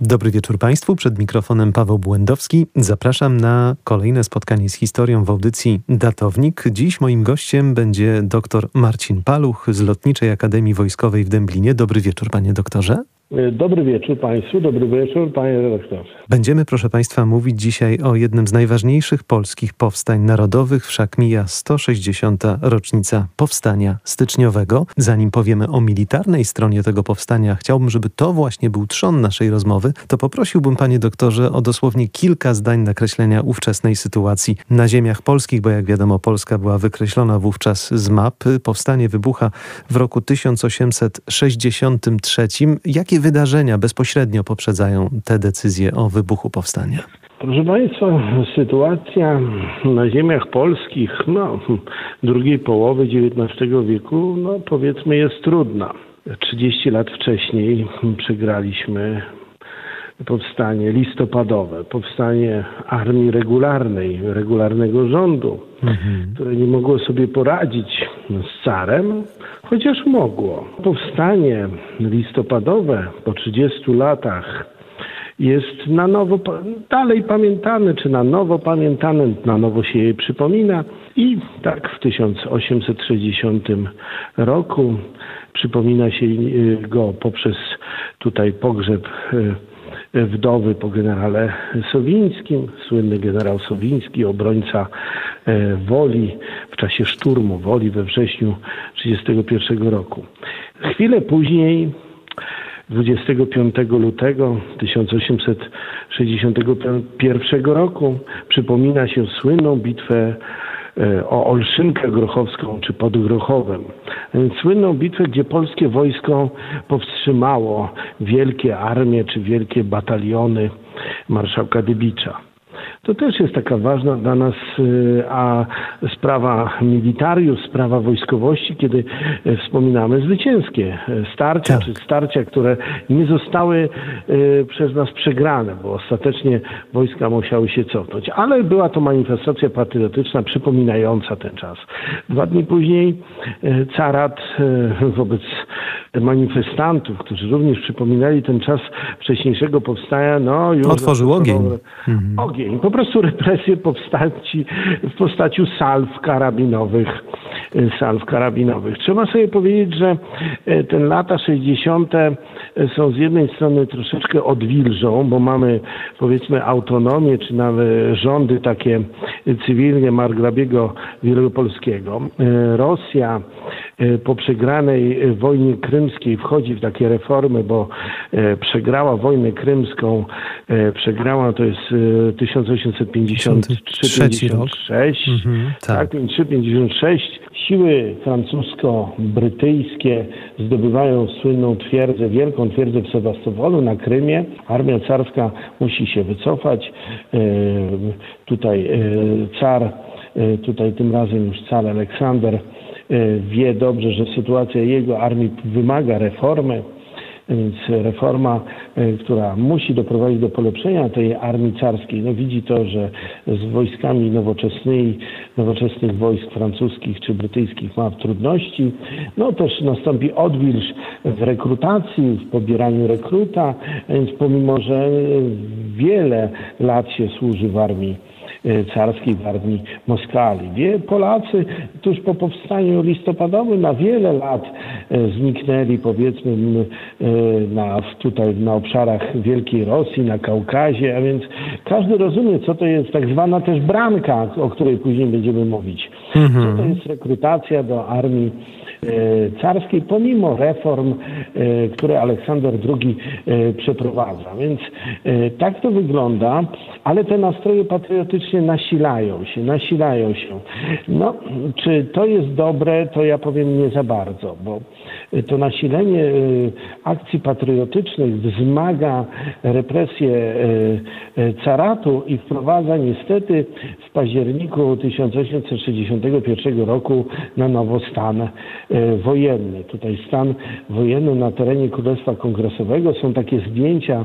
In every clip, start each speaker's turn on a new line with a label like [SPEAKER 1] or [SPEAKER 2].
[SPEAKER 1] Dobry wieczór Państwu. Przed mikrofonem Paweł Błędowski. Zapraszam na kolejne spotkanie z historią w audycji Datownik. Dziś moim gościem będzie dr Marcin Paluch z Lotniczej Akademii Wojskowej w Dęblinie. Dobry wieczór, panie doktorze.
[SPEAKER 2] Dobry wieczór Państwu, dobry wieczór Panie redaktorze.
[SPEAKER 1] Będziemy, proszę Państwa, mówić dzisiaj o jednym z najważniejszych polskich powstań narodowych, wszak mija 160. rocznica powstania styczniowego. Zanim powiemy o militarnej stronie tego powstania, chciałbym, żeby to właśnie był trzon naszej rozmowy, to poprosiłbym, Panie doktorze, o dosłownie kilka zdań nakreślenia ówczesnej sytuacji na ziemiach polskich, bo jak wiadomo, Polska była wykreślona wówczas z mapy. Powstanie wybucha w roku 1863. Jakie Jakie wydarzenia bezpośrednio poprzedzają te decyzje o wybuchu powstania?
[SPEAKER 2] Proszę Państwa, sytuacja na ziemiach polskich no, drugiej połowy XIX wieku, no, powiedzmy, jest trudna. 30 lat wcześniej przegraliśmy powstanie listopadowe, powstanie armii regularnej, regularnego rządu, mhm. które nie mogło sobie poradzić z carem, chociaż mogło. Powstanie listopadowe po 30 latach jest na nowo, dalej pamiętane, czy na nowo pamiętane, na nowo się je przypomina. I tak w 1860 roku przypomina się go poprzez tutaj pogrzeb y, wdowy po generale Sowińskim. Słynny generał Sowiński, obrońca Woli w czasie szturmu Woli we wrześniu 1931 roku. Chwilę później 25 lutego 1861 roku przypomina się słynną bitwę E, o Olszynkę Grochowską czy pod Grochowem. Słynną bitwę, gdzie polskie wojsko powstrzymało wielkie armie czy wielkie bataliony marszałka Dybicza. To też jest taka ważna dla nas y, a sprawa militariów, sprawa wojskowości, kiedy y, wspominamy zwycięskie y, starcia, tak. czy starcia, które nie zostały przez nas przegrane, bo ostatecznie wojska musiały się cofnąć. Ale była to manifestacja patriotyczna przypominająca ten czas. Dwa dni później carat wobec manifestantów, którzy również przypominali ten czas wcześniejszego powstania, no już...
[SPEAKER 1] Otworzył ogień.
[SPEAKER 2] Mhm. Ogień. Po prostu represje powstaci w postaci salw karabinowych. Salw karabinowych. Trzeba sobie powiedzieć, że e, ten lata 60. E, są z jednej strony troszeczkę odwilżą, bo mamy powiedzmy autonomię, czy nawet rządy takie cywilnie Margrabiego Wielkopolskiego. E, Rosja po przegranej wojnie krymskiej wchodzi w takie reformy, bo przegrała wojnę krymską, przegrała to jest 1853-56, mhm, tak, 53-56. Tak, Siły francusko-brytyjskie zdobywają słynną twierdzę, wielką twierdzę w Sewastopolu na Krymie. Armia carska musi się wycofać. Tutaj car, tutaj tym razem już car Aleksander wie dobrze, że sytuacja jego armii wymaga reformy więc reforma, e, która musi doprowadzić do polepszenia tej armii carskiej, no widzi to, że z wojskami nowoczesnymi, nowoczesnych wojsk francuskich czy brytyjskich ma trudności. No też nastąpi odwilż w rekrutacji, w pobieraniu rekruta, więc pomimo, że wiele lat się służy w armii carskiej w armii Moskali. Wie, Polacy tuż po powstaniu listopadowym na wiele lat e, zniknęli powiedzmy e, na, tutaj na obszarach Wielkiej Rosji, na Kaukazie, a więc każdy rozumie, co to jest tak zwana też bramka, o której później będziemy mówić. Mhm. Co to jest rekrutacja do armii carskiej, pomimo reform, które Aleksander II przeprowadza. Więc tak to wygląda, ale te nastroje patriotyczne nasilają się, nasilają się. No, czy to jest dobre, to ja powiem nie za bardzo, bo to nasilenie y, akcji patriotycznych wzmaga represję y, y, caratu i wprowadza niestety w październiku 1861 roku na nowo stan wojenny. Tutaj stan wojenny na terenie Królestwa Kongresowego. Są takie zdjęcia,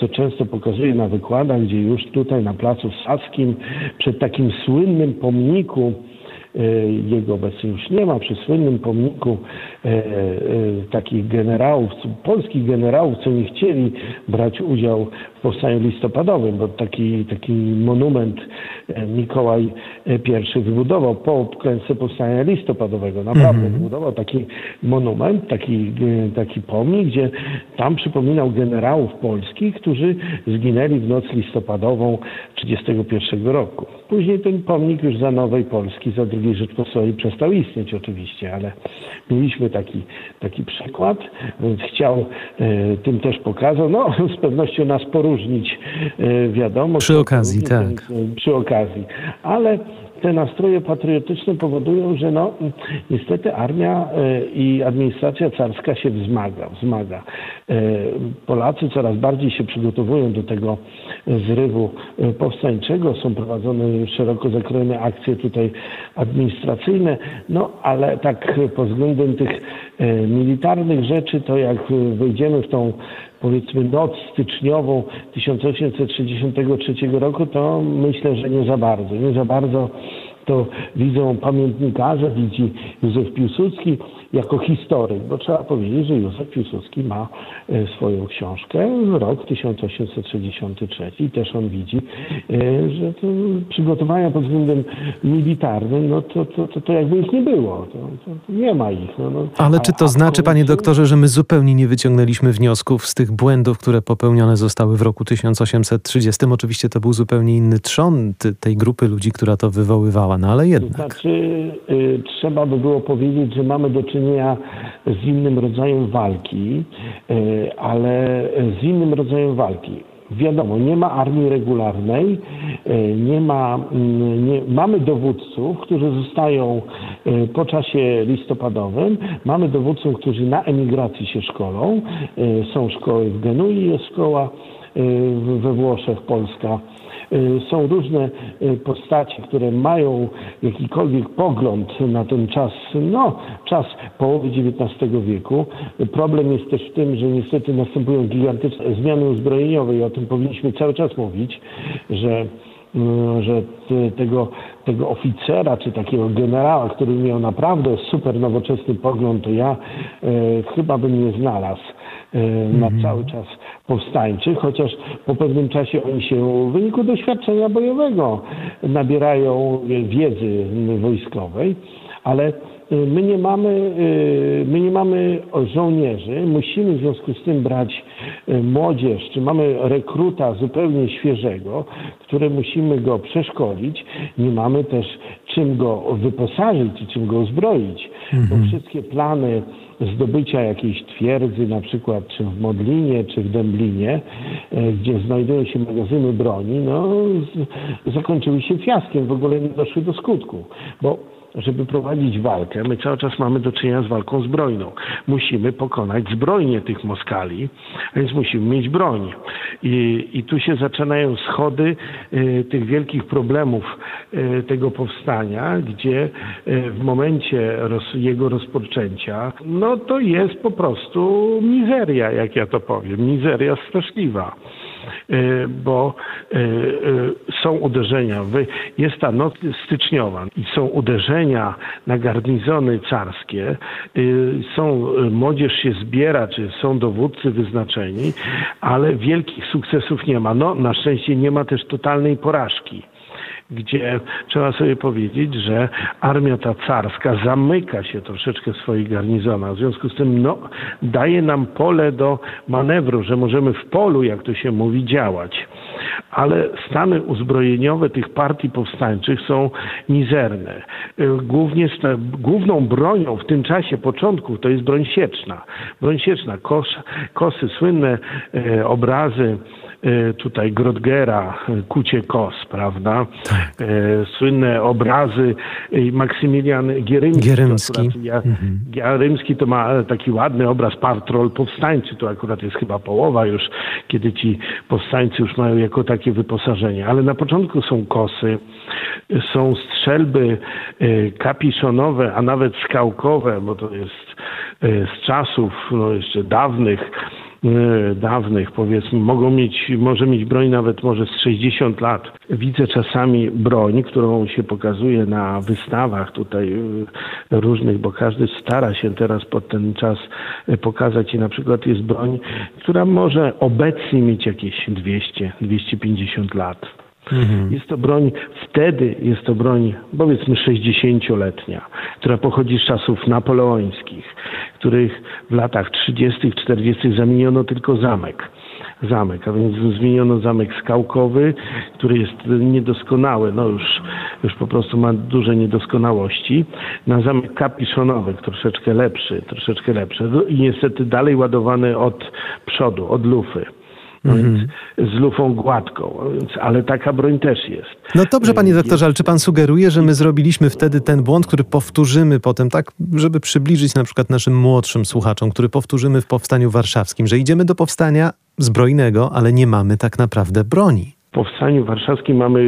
[SPEAKER 2] co często pokazuję na wykładach, gdzie już tutaj na Placu Saskim przed takim słynnym pomniku jego obecnie już nie ma, przy słynnym pomniku takich generałów, polskich generałów, co nie chcieli brać udział w powstaniu listopadowym, bo taki, taki monument Mikołaj I wybudował po klęsce powstania listopadowego. Naprawdę mm -hmm. wybudował taki monument, taki, taki pomnik, gdzie tam przypominał generałów polskich, którzy zginęli w noc listopadową 1931 roku. Później ten pomnik już za Nowej Polski, za II Rzeczpospolitej przestał istnieć oczywiście, ale mieliśmy taki, taki przykład, więc chciał e, tym też pokazał, no z pewnością nas poróżnić, e, wiadomo.
[SPEAKER 1] Przy okazji, tak.
[SPEAKER 2] Przy okazji, ale te nastroje patriotyczne powodują, że no, niestety armia e, i administracja carska się wzmaga. wzmaga. E, Polacy coraz bardziej się przygotowują do tego zrywu e, powstańczego. Są prowadzone szeroko zakrojone akcje tutaj administracyjne, no ale tak pod względem tych militarnych rzeczy, to jak wejdziemy w tą powiedzmy noc styczniową 1863 roku, to myślę, że nie za bardzo. Nie za bardzo to widzą pamiętnikarze, widzi Józef Piłsudski jako historyk, bo trzeba powiedzieć, że Józef Piłsudski ma e, swoją książkę, rok 1863 i też on widzi, e, że przygotowania pod względem militarnym, no to, to, to, to jakby ich nie było, to, to nie ma ich. No, no.
[SPEAKER 1] Ale czy to znaczy, panie doktorze, że my zupełnie nie wyciągnęliśmy wniosków z tych błędów, które popełnione zostały w roku 1830? Oczywiście to był zupełnie inny trzon tej grupy ludzi, która to wywoływała, no ale jednak.
[SPEAKER 2] To znaczy, y, trzeba by było powiedzieć, że mamy do czynienia z innym rodzajem walki, e, ale z innym rodzajem walki. Wiadomo, nie ma armii regularnej, e, nie ma, mm, nie, mamy dowódców, którzy zostają po czasie listopadowym, mamy dowódców, którzy na emigracji się szkolą, są szkoły w Genui, jest szkoła we Włoszech, Polska Y, są różne y, postacie, które mają jakikolwiek pogląd na ten czas, no, czas połowy XIX wieku. Problem jest też w tym, że niestety następują gigantyczne zmiany uzbrojeniowe i o tym powinniśmy cały czas mówić, że y, że tego, tego oficera czy takiego generała, który miał naprawdę super nowoczesny pogląd, to ja e, chyba bym nie znalazł na mhm. cały czas powstańczych, chociaż po pewnym czasie oni się w wyniku doświadczenia bojowego nabierają wiedzy wojskowej, ale y, my nie mamy, y, my nie mamy żołnierzy, musimy w związku z tym brać y, młodzież, czy mamy rekruta zupełnie świeżego, który musimy go przeszkolić, nie mamy też czym go wyposażyć i czym go uzbroić, mhm. bo wszystkie plany zdobycia jakiejś twierdzy, na przykład czy w Modlinie, czy w Dęblinie, gdzie znajdują się magazyny broni, no, zakończyły się fiaskiem, w ogóle nie doszły do skutku, bo żeby prowadzić walkę, my cały czas mamy do czynienia z walką zbrojną. Musimy pokonać zbrojnie tych Moskali, więc musimy mieć broń. I, i tu się zaczynają schody y, tych wielkich problemów y, tego powstania, gdzie y, w momencie roz, jego rozpoczęcia, no to jest po prostu mizeria, jak ja to powiem, mizeria straszliwa. Y, bo y, y, są uderzenia. Jest ta noc styczniowa i są uderzenia na garnizony carskie, są, młodzież się zbiera, czy są dowódcy wyznaczeni, ale wielkich sukcesów nie ma. No, na szczęście nie ma też totalnej porażki gdzie trzeba sobie powiedzieć, że armia ta carska zamyka się troszeczkę w swoich garnizonach. W związku z tym no, daje nam pole do manewru, że możemy w polu, jak to się mówi, działać. Ale stany uzbrojeniowe tych partii powstańczych są mizerne. Głównie, główną bronią w tym czasie początków to jest broń sieczna. Broń sieczna, kos, kosy, słynne e, obrazy tutaj Grodgera, e, Kucie Kos, prawda? Tak. E, słynne obrazy Maksymilian Gierymski.
[SPEAKER 1] Gierymski.
[SPEAKER 2] mhm. Gierymski to ma taki ładny obraz patrol powstańczy, to akurat jest chyba połowa już, kiedy ci powstańcy już mają jako takie wyposażenie. Ale na początku są kosy, są strzelby kapiszonowe, a nawet skałkowe, bo to jest z czasów no, jeszcze dawnych, e, dawnych, powiedzmy, mogą mieć, może mieć broń nawet może z 60 lat. Widzę czasami broń, którą się pokazuje na wystawach tutaj e, różnych, bo każdy stara się teraz pod ten czas e, pokazać i na przykład jest broń, która może obecnie mieć jakieś 200-250 lat. Mhm. Jest to broń, wtedy jest to broń powiedzmy 60-letnia, która pochodzi z czasów napoleońskich, których w latach 30., 40. zamieniono tylko zamek zamek, a więc zmieniono zamek skałkowy, który jest niedoskonały, no już, już po prostu ma duże niedoskonałości, na zamek kapiszonowy, troszeczkę lepszy, troszeczkę lepszy i niestety dalej ładowany od przodu, od lufy. No mhm. z lufą gładką, ale taka broń też jest.
[SPEAKER 1] No dobrze, panie doktorze, ale czy pan sugeruje, że my zrobiliśmy wtedy ten błąd, który powtórzymy potem, tak, żeby przybliżyć na przykład naszym młodszym słuchaczom, który powtórzymy w powstaniu warszawskim, że idziemy do powstania zbrojnego, ale nie mamy tak naprawdę broni?
[SPEAKER 2] W powstaniu warszawskim mamy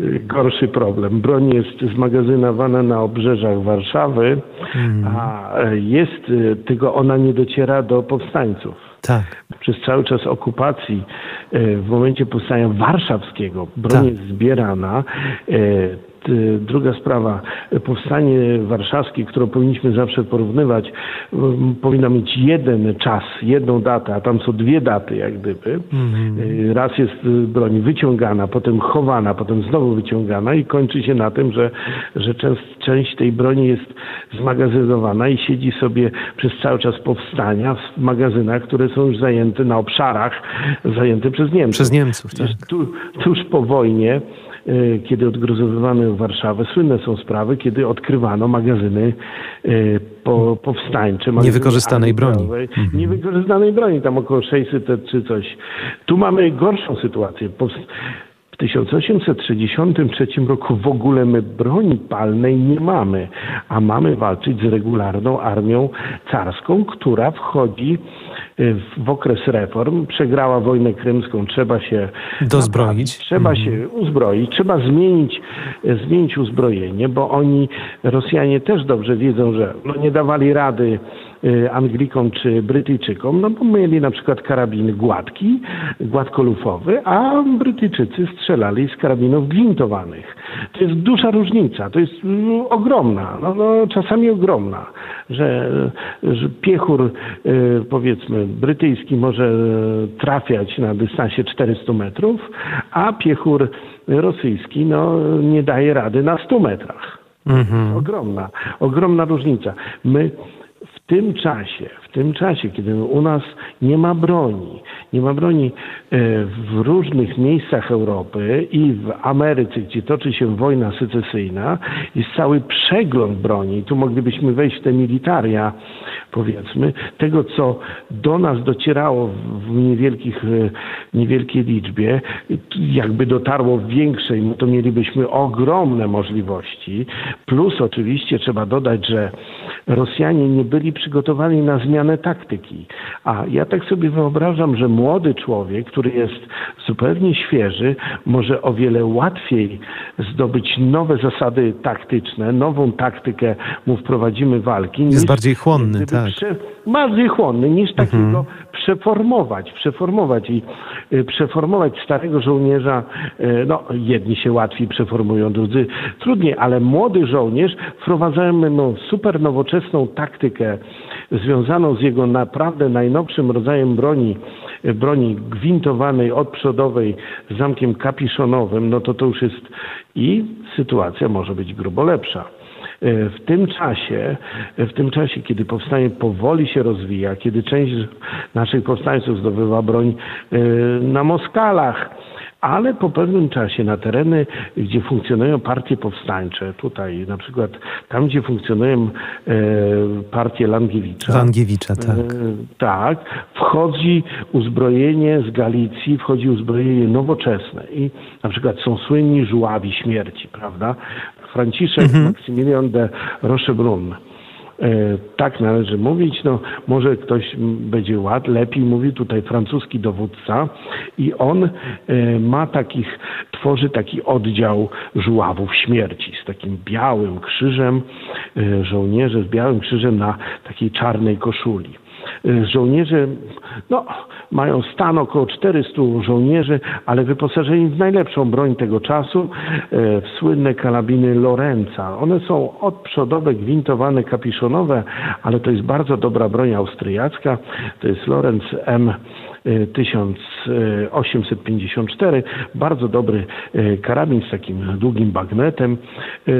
[SPEAKER 2] y, gorszy problem. Broń jest zmagazynowana na obrzeżach Warszawy, mhm. a jest, y, tylko ona nie dociera do powstańców. Tak. Przez cały czas okupacji, e, w momencie powstania warszawskiego, broń tak. jest zbierana. Y, druga sprawa, powstanie warszawskie, którą powinniśmy zawsze porównywać, powinno mieć jeden czas, jedną datę, a tam są dwie daty jak gdyby. Mm-hmm. Raz jest y, broń wyciągana, potem chowana, potem znowu wyciągana i kończy się na tym, że, że część, część tej broni jest zmagazynowana i siedzi sobie przez cały czas powstania w magazynach, które są już zajęte na obszarach, zajęte przez Niemców.
[SPEAKER 1] Przez Niemców, tak.
[SPEAKER 2] Tu, tuż po wojnie kiedy odgruzowywano Warszawę. Słynne są sprawy, kiedy odkrywano magazyny e, po, powstańcze. Magazyny
[SPEAKER 1] Niewykorzystanej broni. Mhm.
[SPEAKER 2] Niewykorzystanej broni, tam około 600 czy coś. Tu mamy gorszą sytuację. W 1863 roku w ogóle my broni palnej nie mamy, a mamy walczyć z regularną armią carską, która wchodzi w okres reform, przegrała wojnę krymską, trzeba się
[SPEAKER 1] dozbroić,
[SPEAKER 2] trzeba mhm. się uzbroić, trzeba zmienić, zmienić uzbrojenie, bo oni, Rosjanie też dobrze wiedzą, że no nie dawali rady Anglikom czy Brytyjczykom, no bo mieli na przykład karabin gładki, gładkolufowy, a Brytyjczycy strzelali z karabinów gwintowanych. To jest duża różnica, to jest no, ogromna, no, no, czasami ogromna, że, że piechur y, powiedzmy brytyjski może trafiać na dystansie 400 metrów, a piechur rosyjski no, nie daje rady na 100 metrach. Mhm. Ogromna, ogromna różnica. My w tym czasie, w tym czasie, kiedy u nas nie ma broni, nie ma broni e, w różnych miejscach Europy i w Ameryce, gdzie toczy się wojna secesyjna, jest cały przegląd broni. Tu moglibyśmy wejść w te militaria, powiedzmy, tego, co do nas docierało w niewielkich, e, niewielkiej liczbie, jakby dotarło w większej, no to mielibyśmy ogromne możliwości. Plus oczywiście trzeba dodać, że Rosjanie nie byli przygotowani na zmianę taktyki. A ja tak sobie wyobrażam, że młody człowiek, który jest zupełnie świeży, może o wiele łatwiej zdobyć nowe zasady taktyczne, nową taktykę mu wprowadzimy walki.
[SPEAKER 1] Jest bardziej chłonny, tak. Prze,
[SPEAKER 2] bardziej chłonny niż takiego mhm. Przeformować, przeformować i y, przeformować starego żołnierza, y, no jedni się łatwiej przeformują, drudzy trudniej, ale młody żołnierz wprowadzamy no, super nowoczesną taktykę związaną z jego naprawdę najnowszym rodzajem broni, broni gwintowanej odprzodowej z zamkiem kapiszonowym, no to to już jest i sytuacja może być grubo lepsza. E, w tym czasie, w tym czasie, kiedy powstanie powoli się rozwija, kiedy część naszych powstańców zdobywa broń e, na Moskalach, ale po pewnym czasie na tereny, gdzie funkcjonują partie powstańcze, tutaj na przykład tam, gdzie funkcjonują e, partie Langiewicza.
[SPEAKER 1] Langiewicza, tak. E,
[SPEAKER 2] tak, wchodzi uzbrojenie z Galicji, wchodzi uzbrojenie nowoczesne i na przykład są słynni żuławi śmierci, prawda? Franciszek mhm. Maksymilian de Rochebrun E, tak należy mówić. No, może ktoś będzie ład, lepiej mówi tutaj francuski dowódca i on e, ma takich, tworzy taki oddział żuławów śmierci z takim białym krzyżem, e, żołnierze z białym krzyżem na takiej czarnej koszuli. Y, żołnierzy no, mają stan około 400 żołnierzy, ale wyposażeni w najlepszą broń tego czasu, y, w słynne karabiny Lorenza. One są odprzodowe, gwintowane, kapiszonowe, ale to jest bardzo dobra broń austriacka. To jest Lorenz M. 1854. Bardzo dobry e, karabin z takim długim bagnetem. E,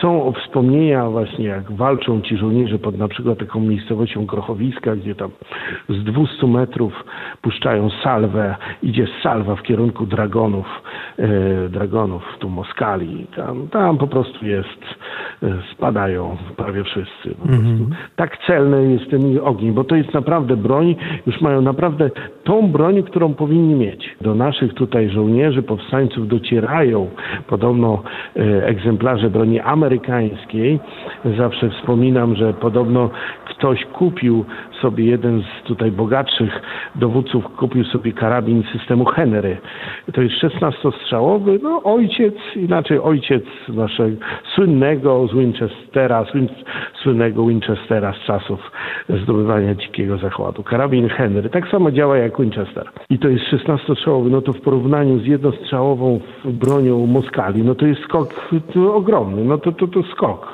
[SPEAKER 2] są wspomnienia właśnie jak walczą ci żołnierze pod na przykład taką miejscowością Grochowiska, gdzie tam z 200 metrów puszczają salwę, idzie salwa w kierunku dragonów, e, dragonów tu Moskali. Tam, tam po prostu jest, spadają prawie wszyscy. Po prostu. Mm -hmm. Tak celny jest ten ogień, bo to jest naprawdę broń, już mają naprawdę tą broń, którą powinni mieć. Do naszych tutaj żołnierzy, powstańców docierają podobno e, egzemplarze broni amerykańskiej. Zawsze wspominam, że podobno ktoś kupił sobie, jeden z tutaj bogatszych dowódców kupił sobie karabin systemu Henry. To jest 16-strzałowy, no ojciec, inaczej ojciec naszego słynnego z Winchestera, słynnego Winchestera z czasów zdobywania Dzikiego Zachładu. Karabin Henry. Tak samo działa jak Winchester. I to jest 16-strzałowy, no to w porównaniu z jednostrzałową bronią Moskali, no to jest skok to ogromny, no to, to, to skok.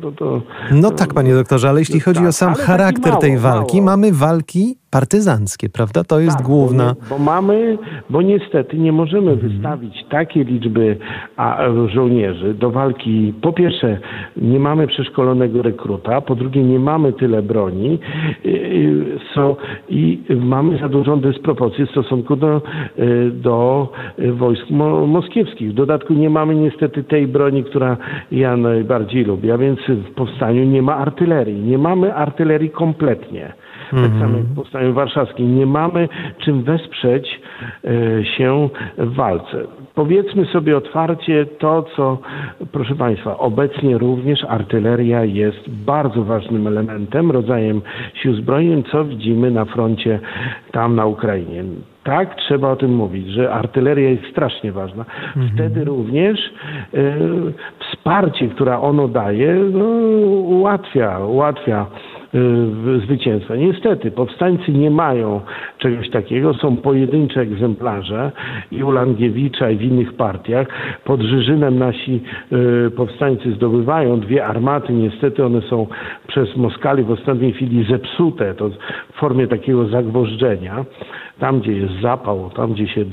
[SPEAKER 2] To,
[SPEAKER 1] to, no tak, panie doktorze, ale jeśli chodzi tak, o sam charakter mało, tej walki, mało. mamy walki partyzanckie, prawda? To jest tak, główna. Bo,
[SPEAKER 2] bo, mamy, bo niestety nie możemy mhm. wystawić takiej liczby a, żołnierzy do walki. Po pierwsze, nie mamy przeszkolonego rekruta, po drugie, nie mamy tyle broni so, i mamy za dużą dysproporcję w stosunku do, y, do wojsk mo, moskiewskich. W dodatku nie mamy niestety tej broni, która ja najbardziej lubię, a więc w powstaniu nie ma artylerii. Nie mamy artylerii kompletnie tak samo jak w Powstaniu Warszawskim. Nie mamy czym wesprzeć e, się w walce. Powiedzmy sobie otwarcie to, co, proszę Państwa, obecnie również artyleria jest bardzo ważnym elementem, rodzajem sił zbrojnych, co widzimy na froncie tam na Ukrainie. Tak, trzeba o tym mówić, że artyleria jest strasznie ważna. Mhm. Wtedy również y, wsparcie, które ono daje, no, ułatwia, ułatwia zwycięstwa. Niestety, powstańcy nie mają czegoś takiego. Są pojedyncze egzemplarze i u Langiewicza i w innych partiach. Pod Żyżynem nasi y, powstańcy zdobywają dwie armaty. Niestety one są przez Moskali w ostatniej chwili zepsute. To w formie takiego zagwożdżenia tam, gdzie jest zapał, tam, gdzie się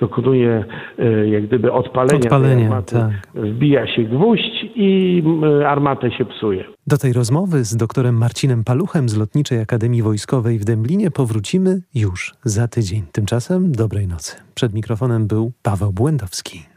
[SPEAKER 2] dokonuje e, jak gdyby odpalenia Odpalenie, armaty, tak. wbija się gwóźdź i armatę się psuje.
[SPEAKER 1] Do tej rozmowy z doktorem Marcinem Paluchem z Lotniczej Akademii Wojskowej w Dęblinie powrócimy już za tydzień. Tymczasem dobrej nocy. Przed mikrofonem był Paweł Błędowski.